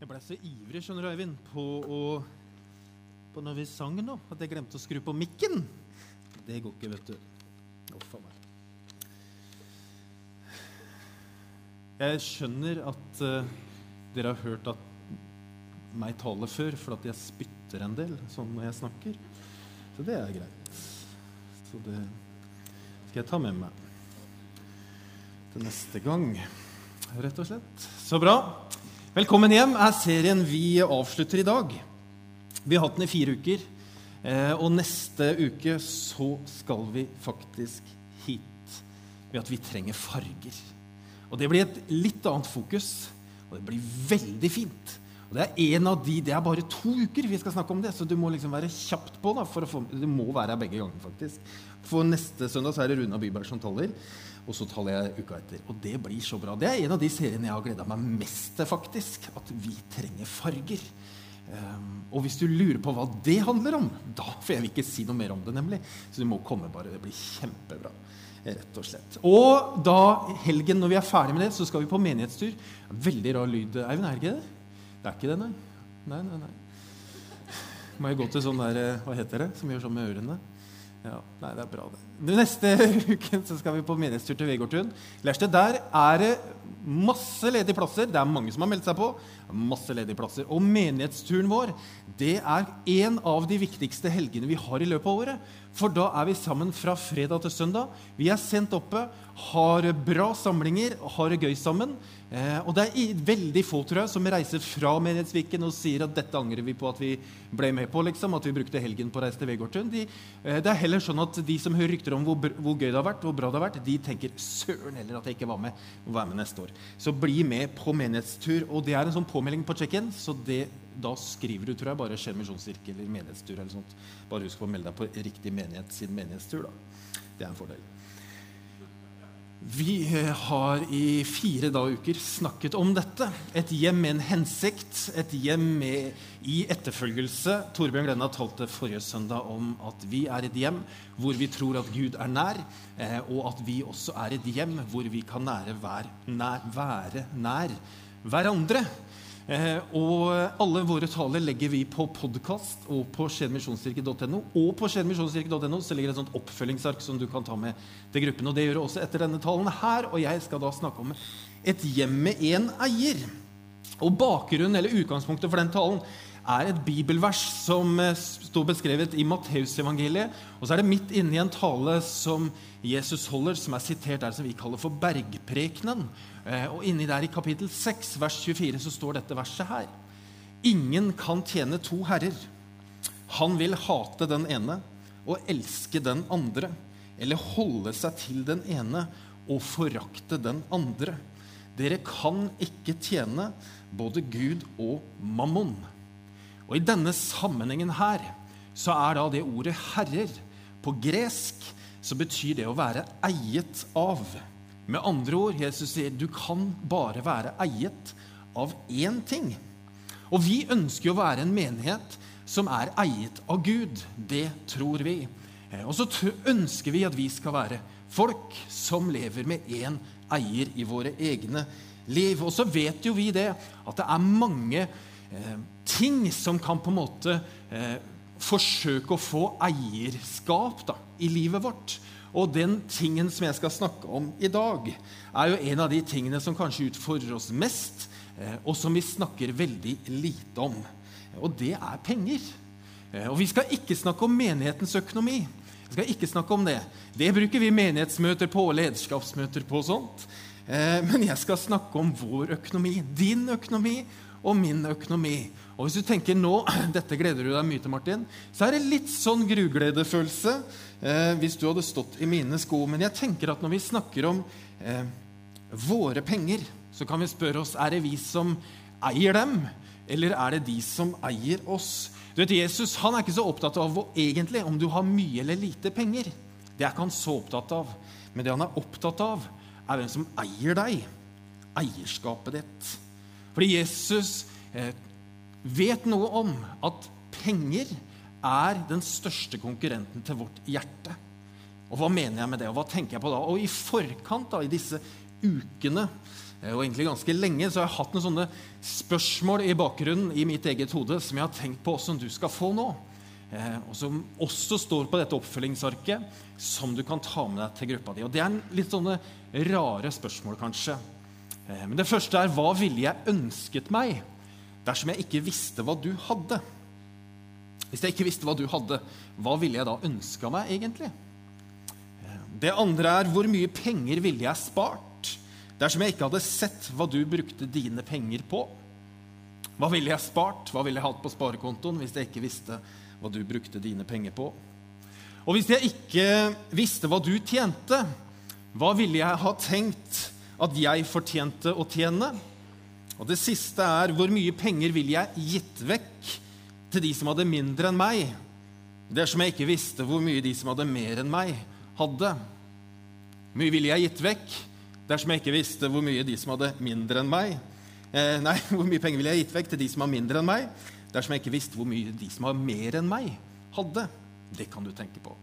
Jeg ble så ivrig skjønner du, Eivind, på, å, på når vi sang nå, at jeg glemte å skru på mikken. Det går ikke, vet du. Uff a meg. Jeg skjønner at uh, dere har hørt at meg tale før, for at jeg spytter en del sånn når jeg snakker. Så det er greit. Så det skal jeg ta med meg til neste gang, rett og slett. Så bra. Velkommen hjem er serien vi avslutter i dag. Vi har hatt den i fire uker. Eh, og neste uke så skal vi faktisk hit ved at vi trenger farger. Og det blir et litt annet fokus, og det blir veldig fint. Og Det er en av de, det er bare to uker vi skal snakke om det, så du må liksom være kjapt på. da, for å få, Du må være her begge ganger, faktisk. For neste søndag så er det Runa Byberg som taler. Og så taler jeg uka etter. Og det blir så bra. Det er en av de seriene jeg har gleda meg mest til, faktisk. At vi trenger farger. Um, og hvis du lurer på hva det handler om, da får jeg ikke si noe mer om det, nemlig. Så du må komme bare. Det blir kjempebra. Rett og slett. Og da helgen, når vi er ferdig med det, så skal vi på menighetstur. Veldig rar lyd. Eivind, er det ikke det? Det er ikke det, nei. Nei, nei, nei. Må jeg gå til sånn der eh, Hva heter det? Som gjør sånn med ørene? Ja, nei, det er bra, det. Neste uke så skal vi på menighetstur til Vegårtun. Der er det masse ledige plasser. Det er mange som har meldt seg på. Masse ledige plasser. Og menighetsturen vår det er en av de viktigste helgene vi har i løpet av året. For da er vi sammen fra fredag til søndag. Vi er sendt oppe, har bra samlinger, har det gøy sammen. Eh, og det er veldig få tror jeg, som reiser fra Menighetsviken og sier at dette angrer vi på at vi ble med på. liksom, At vi brukte helgen på å reise til Vegårtun. De, eh, det er heller sånn at de som hører rykter om hvor, hvor, gøy det har vært, hvor bra det har vært, de tenker søren heller at jeg ikke var med. Må være med neste år. Så bli med på menighetstur. Og det er en sånn påmelding på check-in, så det, da skriver du tror jeg, bare 'Skjer misjonskirke eller menighetstur. eller sånt. Bare husk å melde deg på riktig menighet sin menighetstur. da. Det er en fordel. Vi eh, har i fire uker snakket om dette. Et hjem med en hensikt, et hjem med, i etterfølgelse. Torbjørn Glenna talte forrige søndag om at vi er et hjem hvor vi tror at Gud er nær, eh, og at vi også er et hjem hvor vi kan nære hver, nær, være nær hverandre. Eh, og alle våre taler legger vi på podkast og på skjedmisjonskirke.no. Og på skjedmisjonskirke.no så ligger det et sånt oppfølgingsark som du kan ta med til gruppen. Og det gjør du også etter denne talen her. Og jeg skal da snakke om et hjem med én eier. Og bakgrunnen, eller utgangspunktet for den talen, er et bibelvers som eh, står beskrevet i Matteusevangeliet. Og så er det midt inne i en tale som Jesus holder, som er sitert der som vi kaller for bergprekenen. Eh, og inni der i kapittel 6, vers 24, så står dette verset her. Ingen kan tjene to herrer. Han vil hate den ene og elske den andre, eller holde seg til den ene og forakte den andre. Dere kan ikke tjene både Gud og mammon. Og I denne sammenhengen her så er da det ordet 'herrer' på gresk så betyr det å være eiet av. Med andre ord, Jesus sier du kan bare være eiet av én ting. Og vi ønsker å være en menighet som er eiet av Gud. Det tror vi. Eh, og så ønsker vi at vi skal være folk som lever med én eier i våre egne liv. Og så vet jo vi det at det er mange ting som kan på en måte eh, forsøke å få eierskap da, i livet vårt. Og den tingen som jeg skal snakke om i dag, er jo en av de tingene som kanskje utfordrer oss mest, eh, og som vi snakker veldig lite om. Og det er penger. Eh, og vi skal ikke snakke om menighetens økonomi. Vi skal ikke snakke om Det Det bruker vi menighetsmøter på og lederskapsmøter på. og sånt. Eh, men jeg skal snakke om vår økonomi, din økonomi og min økonomi. Og hvis du tenker nå, dette gleder du deg mye til, Martin, så er det litt sånn grugledefølelse eh, hvis du hadde stått i mine sko. Men jeg tenker at når vi snakker om eh, våre penger, så kan vi spørre oss er det vi som eier dem, eller er det de som eier oss? Du vet, Jesus han er ikke så opptatt av hvor, egentlig om du har mye eller lite penger. Det er ikke han så opptatt av. Men det han er opptatt av, er hvem som eier deg. Eierskapet ditt. Fordi Jesus eh, vet noe om at penger er den største konkurrenten til vårt hjerte. Og hva mener jeg med det, og hva tenker jeg på da? Og i forkant, da, i disse ukene Eh, og egentlig ganske lenge så har jeg hatt noen sånne spørsmål i bakgrunnen i mitt eget hode som jeg har tenkt på som du skal få nå. Eh, og som også står på dette oppfølgingsarket, som du kan ta med deg til gruppa di. Og Det er litt sånne rare spørsmål, kanskje. Eh, men det første er hva ville jeg ønsket meg dersom jeg ikke visste hva du hadde? Hvis jeg ikke visste hva du hadde, hva ville jeg da ønska meg, egentlig? Det andre er hvor mye penger ville jeg spart? Dersom jeg ikke hadde sett hva du brukte dine penger på, hva ville jeg spart, hva ville jeg hatt på sparekontoen hvis jeg ikke visste hva du brukte dine penger på? Og hvis jeg ikke visste hva du tjente, hva ville jeg ha tenkt at jeg fortjente å tjene? Og det siste er hvor mye penger ville jeg gitt vekk til de som hadde mindre enn meg, dersom jeg ikke visste hvor mye de som hadde mer enn meg, hadde? Mye ville jeg gitt vekk dersom jeg ikke visste hvor mye de som hadde mindre enn meg eh, Nei, hvor mye penger ville jeg gitt vekk til de som har mindre enn meg, dersom jeg ikke visste hvor mye de som har mer enn meg, hadde. Det kan du tenke på.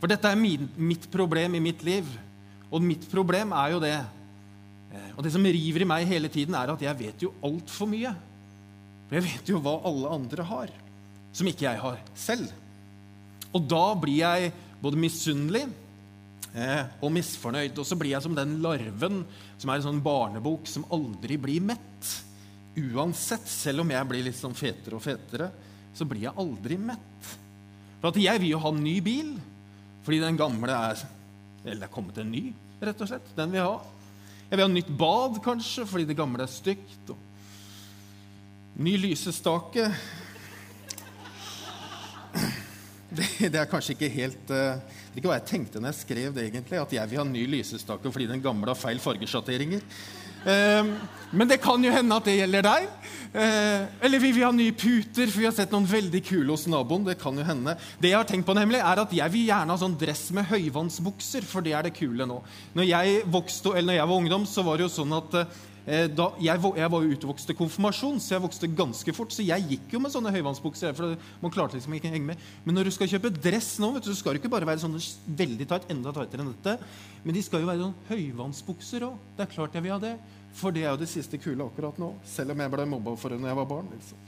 For dette er min, mitt problem i mitt liv. Og mitt problem er jo det Og det som river i meg hele tiden, er at jeg vet jo altfor mye. For jeg vet jo hva alle andre har, som ikke jeg har selv. Og da blir jeg både misunnelig eh, og misfornøyd. Og så blir jeg som den larven som er en sånn barnebok som aldri blir mett. Uansett, selv om jeg blir litt sånn fetere og fetere, så blir jeg aldri mett. For at jeg vil jo ha en ny bil, fordi den gamle er Eller det er kommet en ny, rett og slett. Den vil jeg ha. Jeg vil ha nytt bad, kanskje, fordi det gamle er stygt. Og ny lysestake det, det, er kanskje ikke helt Det er ikke hva jeg tenkte når jeg skrev det, egentlig, at jeg vil ha ny lysestake fordi den gamle har feil fargesjatteringer. Uh, men det kan jo hende at det gjelder deg. Uh, eller vi vil ha nye puter, for vi har sett noen veldig kule hos naboen. Det kan jo hende. Det jeg har tenkt på nemlig, er at jeg vil gjerne ha sånn dress med høyvannsbukser, for det er det kule nå. Når jeg, vokste, eller når jeg var ungdom, så var det jo sånn at Eh, da, jeg, jeg, var jo utvokst til konfirmasjon, så jeg vokste ganske fort. Så jeg gikk jo med sånne høyvannsbukser. for man klarte liksom ikke å henge med. Men når du skal kjøpe dress nå, vet du, så skal det ikke bare være sånne veldig tight, enda tightere enn dette. Men de skal jo være sånn høyvannsbukser òg. Det er klart jeg vil ha det. For det er jo det siste kule akkurat nå. Selv om jeg ble mobba for det når jeg var barn. Liksom.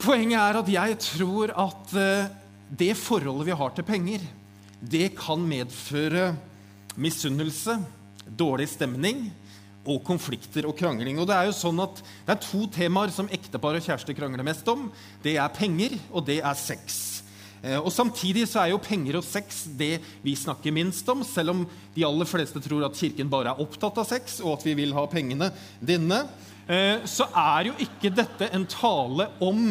Poenget er at jeg tror at uh, det forholdet vi har til penger, det kan medføre misunnelse, dårlig stemning og konflikter og krangling. Og Det er jo sånn at det er to temaer som ektepar og kjærester krangler mest om. Det er penger, og det er sex. Eh, og Samtidig så er jo penger og sex det vi snakker minst om, selv om de aller fleste tror at Kirken bare er opptatt av sex, og at vi vil ha pengene dine. Eh, så er jo ikke dette en tale om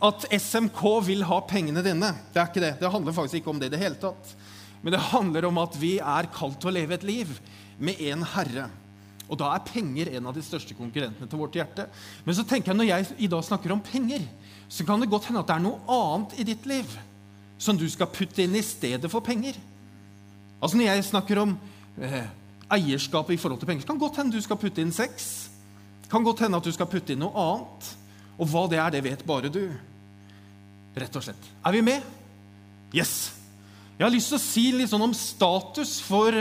at SMK vil ha pengene dine. Det er ikke det. Det handler faktisk ikke om det i det hele tatt. Men det handler om at vi er kalt til å leve et liv med en Herre. Og da er penger en av de største konkurrentene til vårt hjerte. Men så tenker jeg, når jeg i dag snakker om penger, så kan det godt hende at det er noe annet i ditt liv som du skal putte inn i stedet for penger. Altså Når jeg snakker om eh, eierskap i forhold til penger, så kan det godt hende du skal putte inn sex. Kan godt hende at du skal putte inn noe annet. Og hva det er, det vet bare du. Rett og slett. Er vi med? Yes! Jeg har lyst til å si litt sånn om status for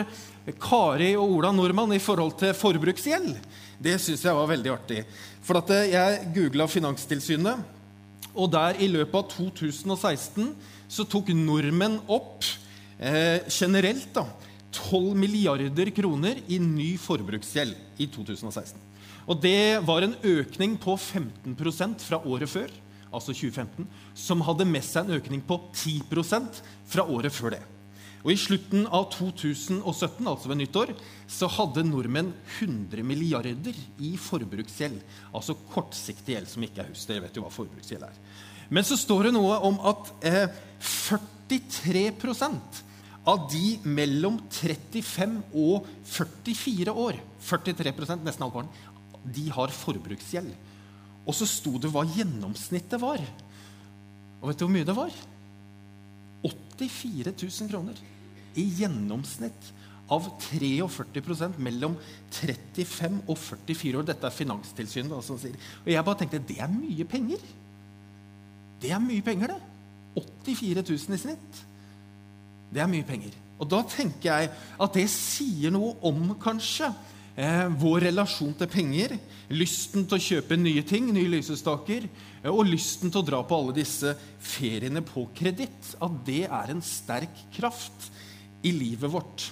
Kari og Ola Nordmann i forhold til forbruksgjeld. Det syns jeg var veldig artig. For eh, jeg googla Finanstilsynet, og der i løpet av 2016 så tok nordmenn opp eh, generelt da, 12 milliarder kroner i ny forbruksgjeld i 2016. Og det var en økning på 15% fra året før, altså 2015, som hadde med seg en økning på 10% fra året før det. Og I slutten av 2017, altså ved nyttår, så hadde nordmenn 100 milliarder i forbruksgjeld. Altså kortsiktig gjeld som ikke er hus. Dere vet jo hva forbruksgjeld er. Men så står det noe om at eh, 43% av de mellom 35 og 44 år 43% nesten halvparten, de har forbruksgjeld. Og så sto det hva gjennomsnittet var. Og vet du hvor mye det var? 84 000 kroner i gjennomsnitt av 43% mellom 35 og 44 år. Dette er Finanstilsynet da, som sier. Og jeg bare tenkte det er mye penger. Det er mye penger, det. 84 000 i snitt. Det er mye penger. Og da tenker jeg at det sier noe om, kanskje, eh, vår relasjon til penger, lysten til å kjøpe nye ting, nye lysestaker, eh, og lysten til å dra på alle disse feriene på kreditt, at det er en sterk kraft i livet vårt.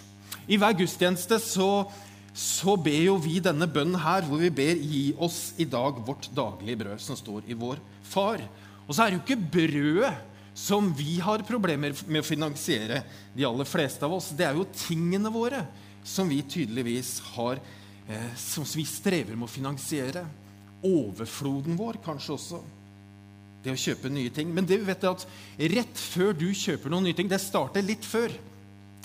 I hver gudstjeneste så, så ber jo vi denne bønnen her, hvor vi ber 'Gi oss i dag vårt daglige brød', som står i vår Far. Og så er det jo ikke brødet som vi har problemer med å finansiere, de aller fleste av oss. Det er jo tingene våre som vi tydeligvis har eh, Som vi strever med å finansiere. Overfloden vår kanskje også. Det å kjøpe nye ting. Men det vi vet er at rett før du kjøper noen nye ting Det starter litt før.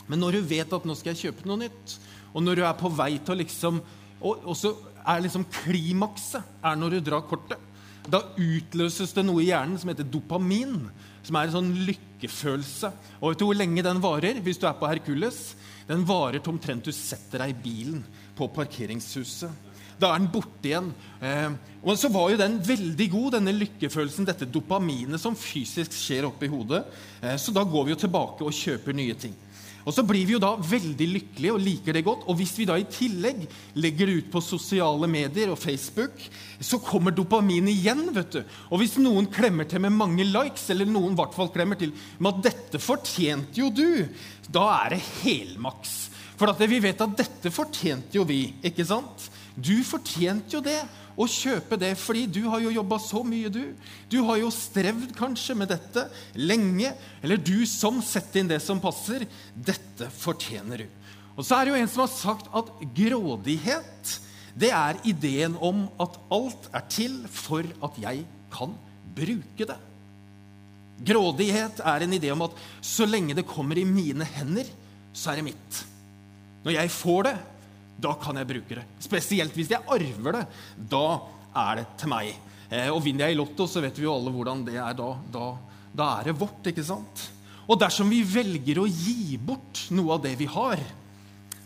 Men når du vet at nå skal jeg kjøpe noe nytt, og når du er på vei til å liksom Og, og så er liksom klimakset er når du drar kortet. Da utløses det noe i hjernen som heter dopamin, som er en sånn lykkefølelse. Og vet du hvor lenge den varer hvis du er på Herkules? Den varer til omtrent du setter deg i bilen på parkeringshuset. Da er den borte igjen. Eh, og så var jo den veldig god, denne lykkefølelsen, dette dopaminet som fysisk skjer oppi hodet. Eh, så da går vi jo tilbake og kjøper nye ting. Og Så blir vi jo da veldig lykkelige og liker det godt. Og hvis vi da i tillegg legger det ut på sosiale medier og Facebook, så kommer dopamin igjen. vet du. Og hvis noen klemmer til med mange likes, eller noen i hvert fall klemmer til med at 'dette fortjente jo du', da er det helmaks. For vi vet at dette fortjente jo vi. ikke sant? Du fortjente jo det å kjøpe det, fordi du har jo jobba så mye, du. Du har jo strevd kanskje med dette lenge. Eller du som setter inn det som passer. Dette fortjener du. Og så er det jo en som har sagt at grådighet det er ideen om at alt er til for at jeg kan bruke det. Grådighet er en idé om at så lenge det kommer i mine hender, så er det mitt. Når jeg får det, da kan jeg bruke det. Spesielt hvis jeg arver det. Da er det til meg. Eh, og vinner jeg i Lotto, så vet vi jo alle hvordan det er da. Da, da er det vårt, ikke sant? Og dersom vi velger å gi bort noe av det vi har,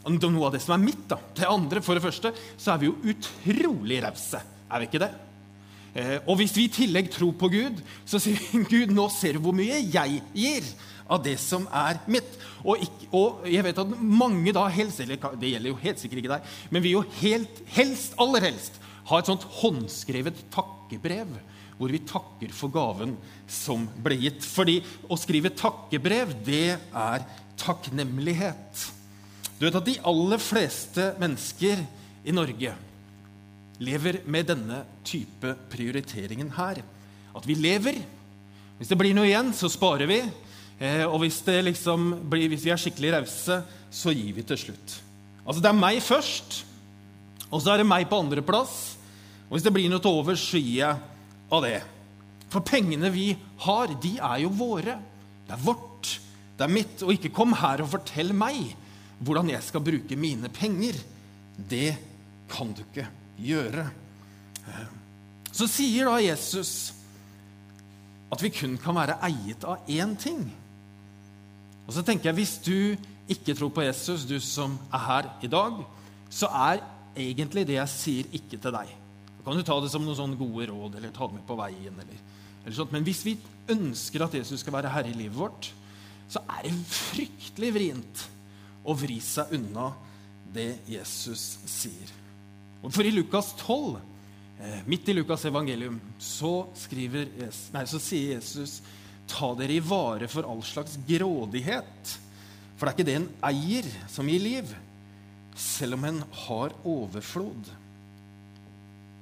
noe av det som er mitt, da, til andre, for det første, så er vi jo utrolig rause. Er vi ikke det? Eh, og hvis vi i tillegg tror på Gud, så sier vi Gud, nå ser du hvor mye jeg gir av det som er mitt. Og, ikke, og, jeg vet at mange da helst eller Det gjelder jo helt sikkert ikke deg, men vi jo helt, helst, aller helst ha et sånt håndskrevet takkebrev hvor vi takker for gaven som ble gitt. Fordi å skrive takkebrev, det er takknemlighet. Du vet at de aller fleste mennesker i Norge lever med denne type prioriteringen her. At vi lever. Hvis det blir noe igjen, så sparer vi. Eh, og hvis, liksom blir, hvis, vi er skikkelig rause, så gir vi til slutt. Altså Det er meg først, og så er det meg på andreplass. Og hvis det blir noe til overs, så gir jeg av det. For pengene vi har, de er jo våre. Det er vårt. Det er mitt. Og ikke kom her og fortell meg hvordan jeg skal bruke mine penger. Det kan du ikke gjøre. Så sier da Jesus at vi kun kan være eiet av én ting. Og så tenker jeg, Hvis du ikke tror på Jesus, du som er her i dag, så er egentlig det jeg sier, ikke til deg. Da kan du ta det som noen sånne gode råd eller ta det med på veien. Eller, eller sånt. Men hvis vi ønsker at Jesus skal være herre i livet vårt, så er det fryktelig vrient å vri seg unna det Jesus sier. Og For i Lukas 12, eh, midt i Lukas evangelium, så, skriver, nei, så sier Jesus ta dere i vare for all slags grådighet. For det er ikke det en eier som gir liv, selv om en har overflod.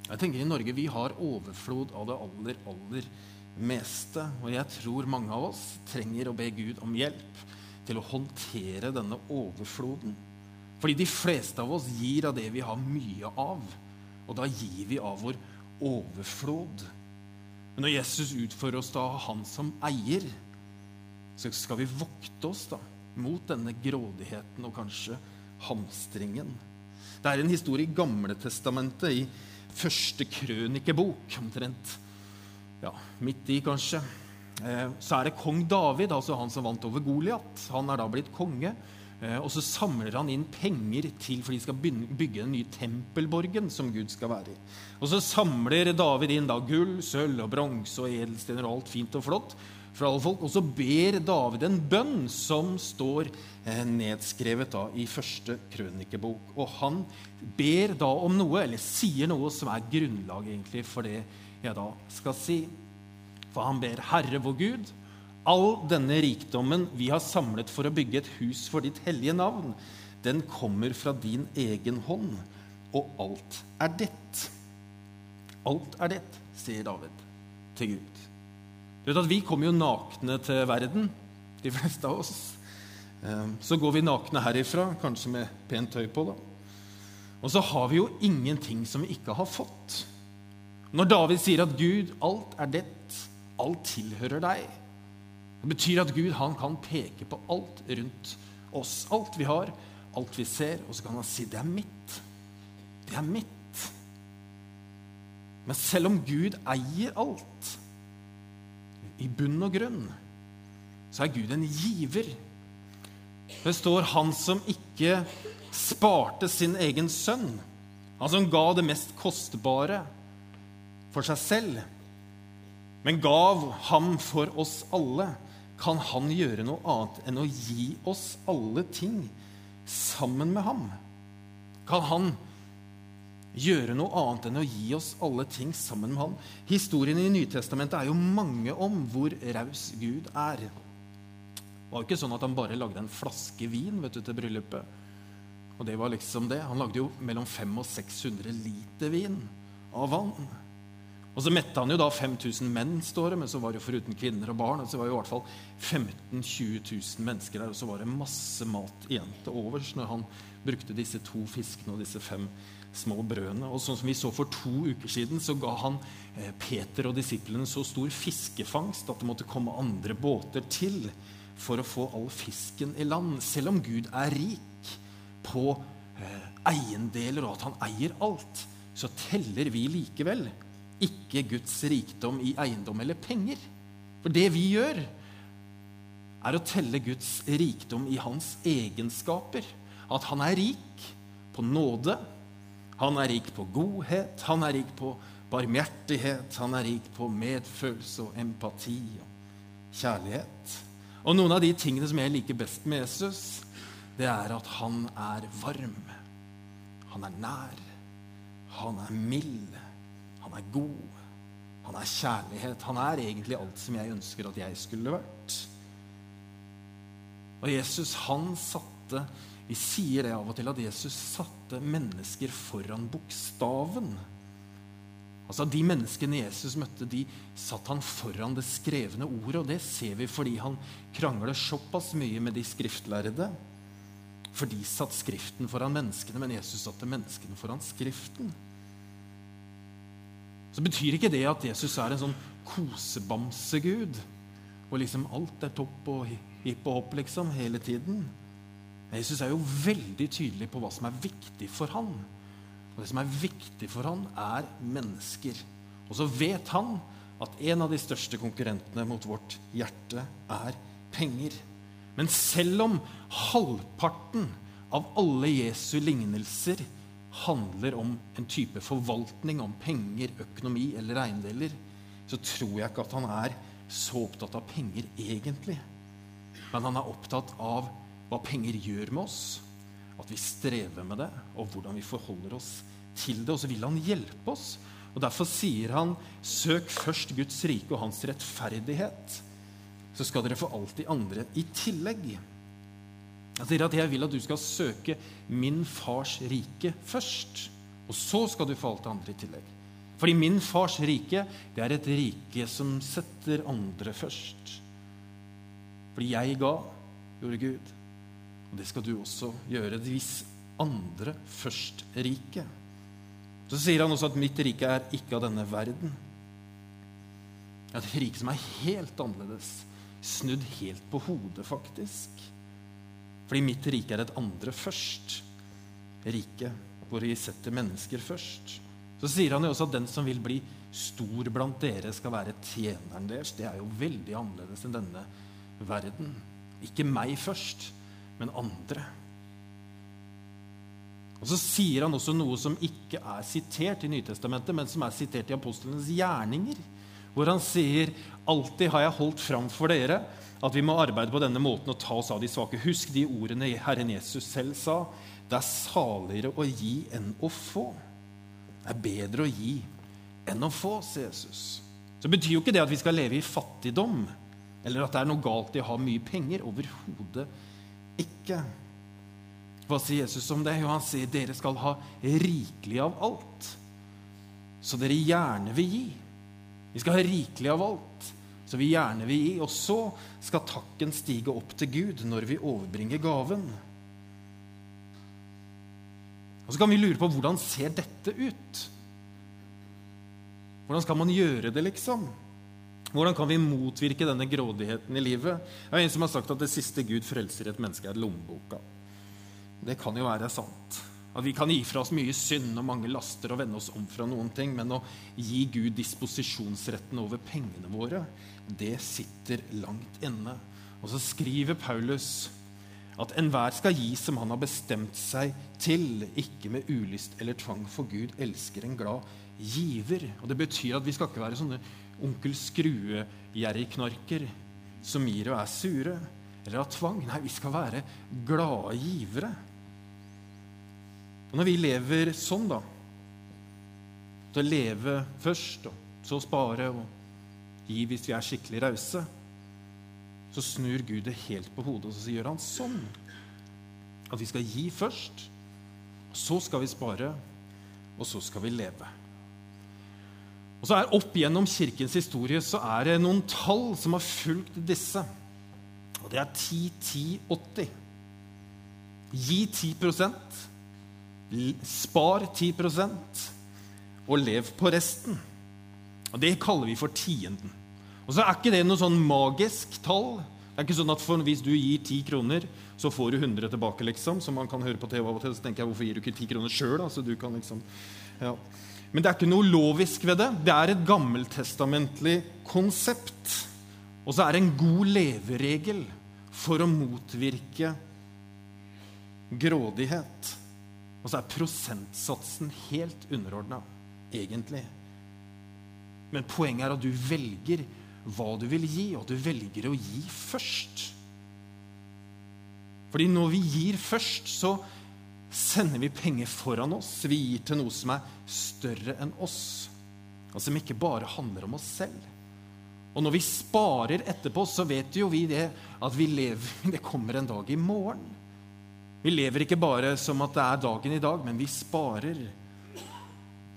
Jeg tenker I Norge vi har overflod av det aller, aller meste. Og jeg tror mange av oss trenger å be Gud om hjelp til å håndtere denne overfloden. Fordi de fleste av oss gir av det vi har mye av. Og da gir vi av vår overflod. Men når Jesus utfører oss da han som eier, så skal vi vokte oss da mot denne grådigheten og kanskje hamstringen. Det er en historie i Gamle Testamentet, i første krønikebok, omtrent ja, midt i, kanskje. Eh, så er det kong David, altså han som vant over Goliat. Han er da blitt konge. Eh, og så samler han inn penger til for de skal bygge den nye tempelborgen som Gud skal være i. Og så samler David inn da gull, sølv og bronse og edelstener og alt fint og flott for alle folk. Og så ber David en bønn som står eh, nedskrevet da i første krønikebok. Og han ber da om noe, eller sier noe, som er grunnlag egentlig for det jeg da skal si. For han ber Herre vår Gud, all denne rikdommen vi har samlet for å bygge et hus for ditt hellige navn, den kommer fra din egen hånd, og alt er ditt. Alt er ditt, sier David til Gud. Du vet at Vi kommer jo nakne til verden, de fleste av oss. Ehm, så går vi nakne herifra, kanskje med pent tøy på. da. Og så har vi jo ingenting som vi ikke har fått. Når David sier at Gud, alt er ditt, alt tilhører deg, det betyr at Gud han kan peke på alt rundt oss, alt vi har, alt vi ser, og så kan han si det er mitt. Det er mitt. Men selv om Gud eier alt, i bunn og grunn, så er Gud en giver. Det står 'han som ikke sparte sin egen sønn', han som ga det mest kostbare for seg selv, men gav ham for oss alle, kan han gjøre noe annet enn å gi oss alle ting sammen med ham? Kan han gjøre noe annet enn å gi oss alle ting sammen med ham? Historien i Nytestamentet er jo mange om hvor raus Gud er. Det var jo ikke sånn at han bare lagde en flaske vin vet du, til bryllupet. Og det var liksom det. Han lagde jo mellom 500 og 600 liter vin av vann. Og så mette han jo da 5000 menn, står det, men så var det jo foruten kvinner og barn. Og så var det i hvert fall 15 000-20 000 mennesker der, og så var det masse mat igjen til overs når han brukte disse to fiskene og disse fem små brødene. Og sånn som vi så For to uker siden så ga han eh, Peter og disiplene så stor fiskefangst at det måtte komme andre båter til for å få all fisken i land. Selv om Gud er rik på eh, eiendeler og at han eier alt, så teller vi likevel ikke Guds rikdom i eiendom eller penger. For det vi gjør, er å telle Guds rikdom i hans egenskaper. At han er rik på nåde, han er rik på godhet, han er rik på barmhjertighet, han er rik på medfølelse og empati og kjærlighet. Og noen av de tingene som jeg liker best med Jesus, det er at han er varm. Han er nær. Han er mild. Han er god. Han er kjærlighet. Han er egentlig alt som jeg ønsker at jeg skulle vært. Og Jesus, han satte vi sier det av og til at Jesus satte mennesker foran bokstaven. Altså De menneskene Jesus møtte, de satt han foran det skrevne ordet. Og det ser vi fordi han krangler såpass mye med de skriftlærde. For de satt Skriften foran menneskene, men Jesus satte menneskene foran Skriften. Så betyr ikke det at Jesus er en sånn kosebamsegud, Og liksom alt er topp og hipp og hopp liksom hele tiden. Jesus er jo veldig tydelig på hva som er viktig for han. Og det som er viktig for han, er mennesker. Og så vet han at en av de største konkurrentene mot vårt hjerte er penger. Men selv om halvparten av alle Jesu lignelser handler om en type forvaltning, om penger, økonomi eller eiendeler, så tror jeg ikke at han er så opptatt av penger egentlig. Men han er opptatt av hva penger gjør med oss, at vi strever med det, og hvordan vi forholder oss til det. Og så vil han hjelpe oss. Og Derfor sier han, 'Søk først Guds rike og hans rettferdighet', så skal dere få alt de andre i tillegg. Jeg sier at jeg vil at du skal søke min fars rike først. Og så skal du få alt det andre i tillegg. Fordi min fars rike, det er et rike som setter andre først. Fordi jeg ga, gjorde Gud. Og det skal du også gjøre hvis andre først rike. Så sier han også at mitt rike er ikke av denne verden. Det er et rike som er helt annerledes. Snudd helt på hodet, faktisk. Fordi mitt rike er et andre først. Rike hvor vi setter mennesker først. Så sier han jo også at den som vil bli stor blant dere, skal være tjeneren deres. Det er jo veldig annerledes enn denne verden. Ikke meg først, men andre. Og Så sier han også noe som ikke er sitert i Nytestamentet, men som er sitert i apostlenes gjerninger. hvor han sier alltid har jeg holdt fram for dere at vi må arbeide på denne måten og ta oss av de svake. Husk de ordene Herren Jesus selv sa. Det er saligere å gi enn å få. Det er bedre å gi enn å få, sier Jesus. Så betyr jo ikke det at vi skal leve i fattigdom, eller at det er noe galt i å ha mye penger. Overhodet ikke. Hva sier Jesus om det? Jo, han sier dere skal ha rikelig av alt, så dere gjerne vil gi. Vi skal ha rikelig av alt, så vi gjerne vil gi. Og så skal takken stige opp til Gud når vi overbringer gaven. Og Så kan vi lure på hvordan ser dette ut? Hvordan skal man gjøre det, liksom? Hvordan kan vi motvirke denne grådigheten i livet? Det er En som har sagt at det siste Gud frelser et menneske, er lommeboka. Det kan jo være sant. At vi kan gi fra oss mye synd og mange laster og vende oss om fra noen ting, men å gi Gud disposisjonsretten over pengene våre, det sitter langt inne. Og så skriver Paulus at enhver skal gi som han har bestemt seg til, ikke med ulyst eller tvang, for Gud elsker en glad giver. Og Det betyr at vi skal ikke være sånne onkel Skrue-gjerrigknarker som gir og er sure, eller har tvang. Nei, vi skal være glade givere. Og Når vi lever sånn, da Til å leve først, og så spare og gi hvis vi er skikkelig rause, så snur Gud det helt på hodet, og så gjør han sånn. At vi skal gi først, så skal vi spare, og så skal vi leve. Og så er Opp gjennom kirkens historie så er det noen tall som har fulgt disse. Og det er 10-10-80. Gi 10 spar 10% og lev på resten. Og Det kaller vi for tienden. Og så er ikke det noe sånn magisk tall. Det er ikke sånn at Hvis du gir ti kroner, så får du 100 tilbake, liksom. Som man kan høre på TV av og til. Så tenker jeg, hvorfor gir du ikke ti kroner sjøl? Liksom, ja. Men det er ikke noe lovisk ved det. Det er et gammeltestamentlig konsept. Og så er det en god leveregel for å motvirke grådighet. Og så er prosentsatsen helt underordna, egentlig. Men poenget er at du velger hva du vil gi, og du velger å gi først. Fordi når vi gir først, så sender vi penger foran oss. Vi gir til noe som er større enn oss, og som ikke bare handler om oss selv. Og når vi sparer etterpå, så vet jo vi det at vi lever, det kommer en dag i morgen. Vi lever ikke bare som at det er dagen i dag, men vi sparer.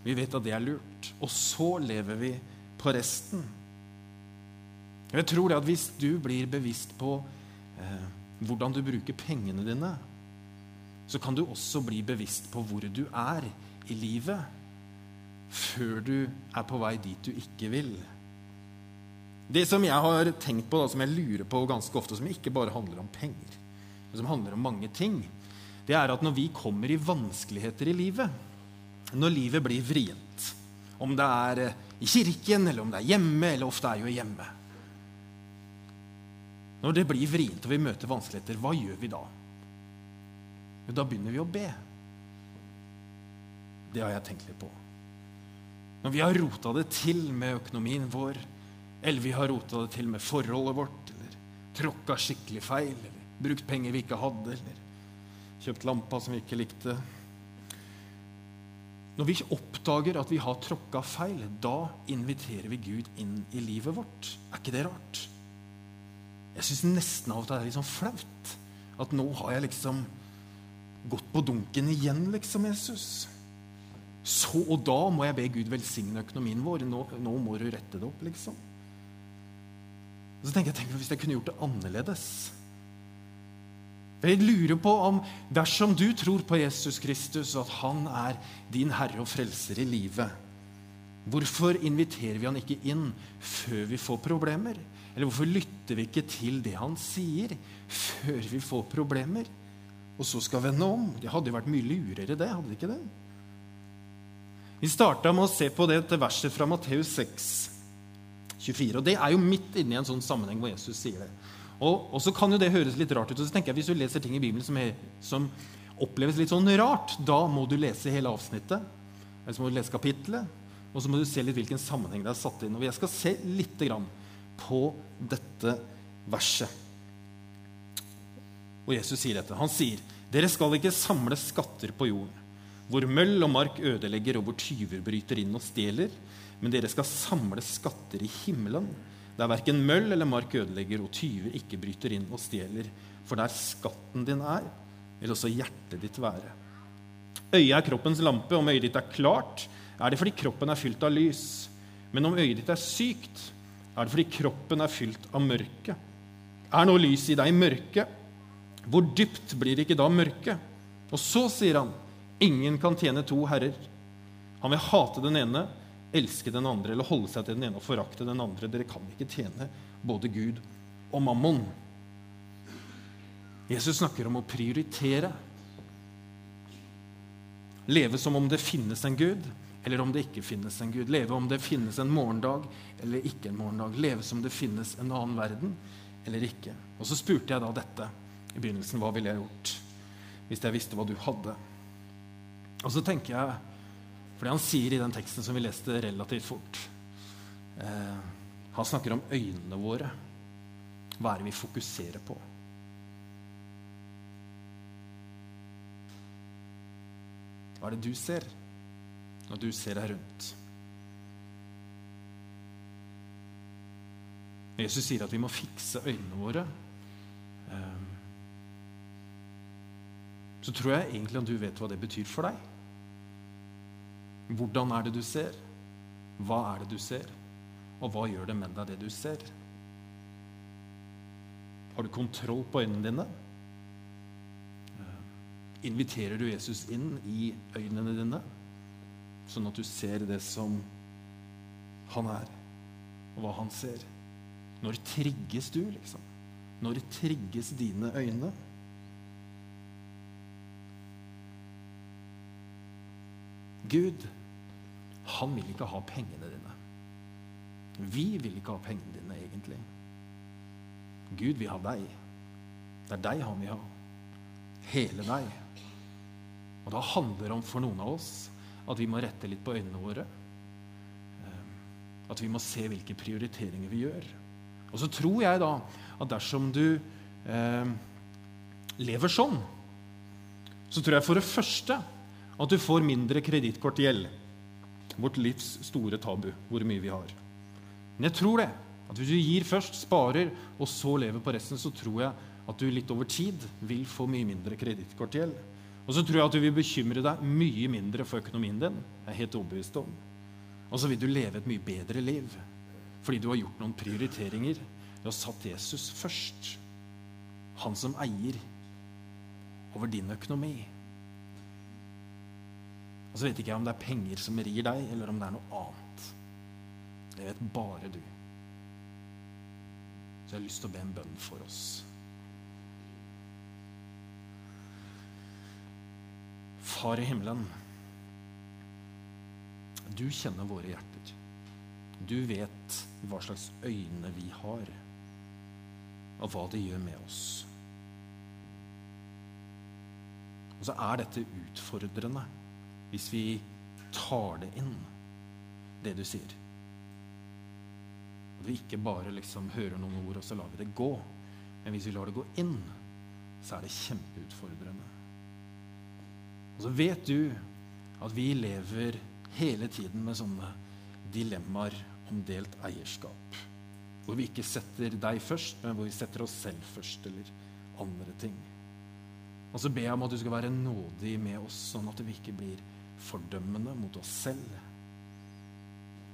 Vi vet at det er lurt. Og så lever vi på resten. Jeg tror det at hvis du blir bevisst på eh, hvordan du bruker pengene dine, så kan du også bli bevisst på hvor du er i livet før du er på vei dit du ikke vil. Det som jeg har tenkt på, da, som jeg lurer på ganske ofte, som ikke bare handler om penger, men som handler om mange ting, det er at når vi kommer i vanskeligheter i livet, når livet blir vrient, om det er eh, i kirken, eller om det er hjemme, eller ofte er jo hjemme Når det blir vrient og vi møter vanskeligheter, hva gjør vi da? Jo, da begynner vi å be. Det har jeg tenkt litt på. Når vi har rota det til med økonomien vår, eller vi har rota det til med forholdet vårt, eller tråkka skikkelig feil, eller brukt penger vi ikke hadde, eller kjøpt lampa som vi ikke likte Når vi oppdager at vi har tråkka feil, da inviterer vi Gud inn i livet vårt. Er ikke det rart? Jeg syns nesten av og til det er litt sånn flaut. At nå har jeg liksom gått på dunken igjen, liksom, Jesus. Så og da må jeg be Gud velsigne økonomien vår. Nå, nå må du rette det opp, liksom. så tenker jeg, tenk hvis jeg kunne gjort det annerledes. Jeg lurer på om dersom du tror på Jesus Kristus, og at han er din herre og frelser i livet, hvorfor inviterer vi han ikke inn før vi får problemer? Eller hvorfor lytter vi ikke til det han sier, før vi får problemer? og så skal vende om. Det hadde jo vært mye lurere, det. hadde det ikke det? Vi starta med å se på det til verset fra Matteus 6, 24. Og det er jo midt inne i en sånn sammenheng hvor Jesus sier det. Og, og, så kan jo det høres litt rart ut. og så tenker jeg Hvis du leser ting i Bibelen som, er, som oppleves litt sånn rart, da må du lese hele avsnittet. Eller så må du lese kapittelet. Og så må du se litt hvilken sammenheng det er satt inn. Og jeg skal se litt på dette verset. Og Jesus sier dette. Han sier, 'Dere skal ikke samle skatter på jorden', hvor møll og mark ødelegger, og hvor tyver bryter inn og stjeler, men dere skal samle skatter i himmelen, der verken møll eller mark ødelegger, og tyver ikke bryter inn og stjeler. For der skatten din er, vil også hjertet ditt være. Øyet er kroppens lampe. Om øyet ditt er klart, er det fordi kroppen er fylt av lys. Men om øyet ditt er sykt, er det fordi kroppen er fylt av mørke. Er nå lyset i deg mørke? Hvor dypt blir ikke da mørket? Og så sier han, ingen kan tjene to herrer. Han vil hate den ene, elske den andre, eller holde seg til den ene og forakte den andre. Dere kan ikke tjene både Gud og mammon. Jesus snakker om å prioritere. Leve som om det finnes en Gud, eller om det ikke finnes en Gud. Leve om det finnes en morgendag eller ikke en morgendag. Leve som det finnes en annen verden eller ikke. Og så spurte jeg da dette i begynnelsen. Hva ville jeg gjort hvis jeg visste hva du hadde? Og så tenker jeg, fordi han sier i den teksten som vi leste relativt fort eh, Han snakker om øynene våre. Hva er det vi fokuserer på? Hva er det du ser når du ser deg rundt? Jesus sier at vi må fikse øynene våre. Ehm, så tror jeg egentlig at du vet hva det betyr for deg. Hvordan er det du ser? Hva er det du ser? Og hva gjør det med deg, det du ser? Har du kontroll på øynene dine? inviterer du Jesus inn i øynene dine, sånn at du ser det som han er, og hva han ser. Når trigges du, liksom? Når trigges dine øyne? Gud, han vil ikke ha pengene dine. Vi vil ikke ha pengene dine, egentlig. Gud vil ha deg. Det er deg han vil ha. Hele deg. Og da handler det om for noen av oss at vi må rette litt på øynene våre. Eh, at vi må se hvilke prioriteringer vi gjør. Og så tror jeg da at dersom du eh, lever sånn, så tror jeg for det første at du får mindre kredittkortgjeld. Vårt livs store tabu, hvor mye vi har. Men jeg tror det. At hvis du gir først, sparer, og så lever på resten, så tror jeg at du litt over tid vil få mye mindre kredittkortgjeld. Og så tror jeg at du vil bekymre deg mye mindre for økonomien din. Jeg er helt overbevist om. Og så vil du leve et mye bedre liv fordi du har gjort noen prioriteringer. Du har satt Jesus først. Han som eier over din økonomi. Og så vet ikke jeg om det er penger som rir deg, eller om det er noe annet. Det vet bare du. Så jeg har lyst til å be en bønn for oss. Far i himmelen, du kjenner våre hjerter. Du vet hva slags øyne vi har, og hva det gjør med oss. Og så er dette utfordrende hvis vi tar det inn, det du sier. At vi ikke bare liksom hører noen ord, og så lar vi det gå. Men hvis vi lar det gå inn, så er det kjempeutfordrende. Og så vet du at vi lever hele tiden med sånne dilemmaer om delt eierskap. Hvor vi ikke setter deg først, men hvor vi setter oss selv først, eller andre ting. Og så ber jeg om at du skal være nådig med oss, sånn at vi ikke blir fordømmende mot oss selv.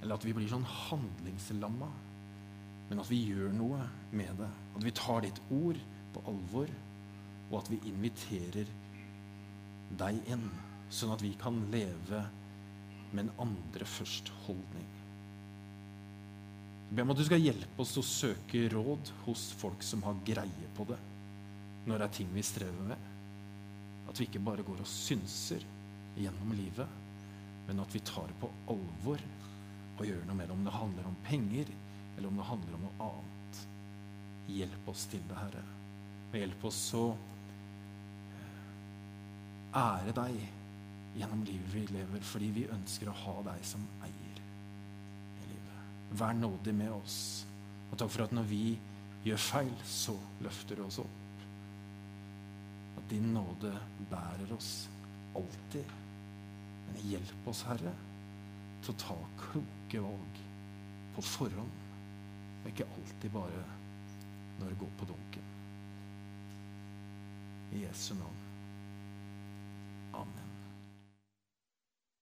Eller at vi blir sånn handlingslamma, men at vi gjør noe med det. At vi tar ditt ord på alvor, og at vi inviterer deg inn, sånn at vi kan leve med en andre først-holdning. Jeg ber om at du skal hjelpe oss å søke råd hos folk som har greie på det, når det er ting vi strever med. At vi ikke bare går og synser gjennom livet, men at vi tar det på alvor og gjør noe med det, om det handler om penger, eller om det handler om noe annet. Hjelp oss til det, Herre. Og hjelp oss så ære deg gjennom livet vi lever, fordi vi ønsker å ha deg som eier. i livet. Vær nådig med oss. Og takk for at når vi gjør feil, så løfter du oss opp. At din nåde bærer oss alltid. Men hjelp oss, Herre, til å ta kloke valg på forhånd. Og ikke alltid bare når det går på dunken. I Jesu navn.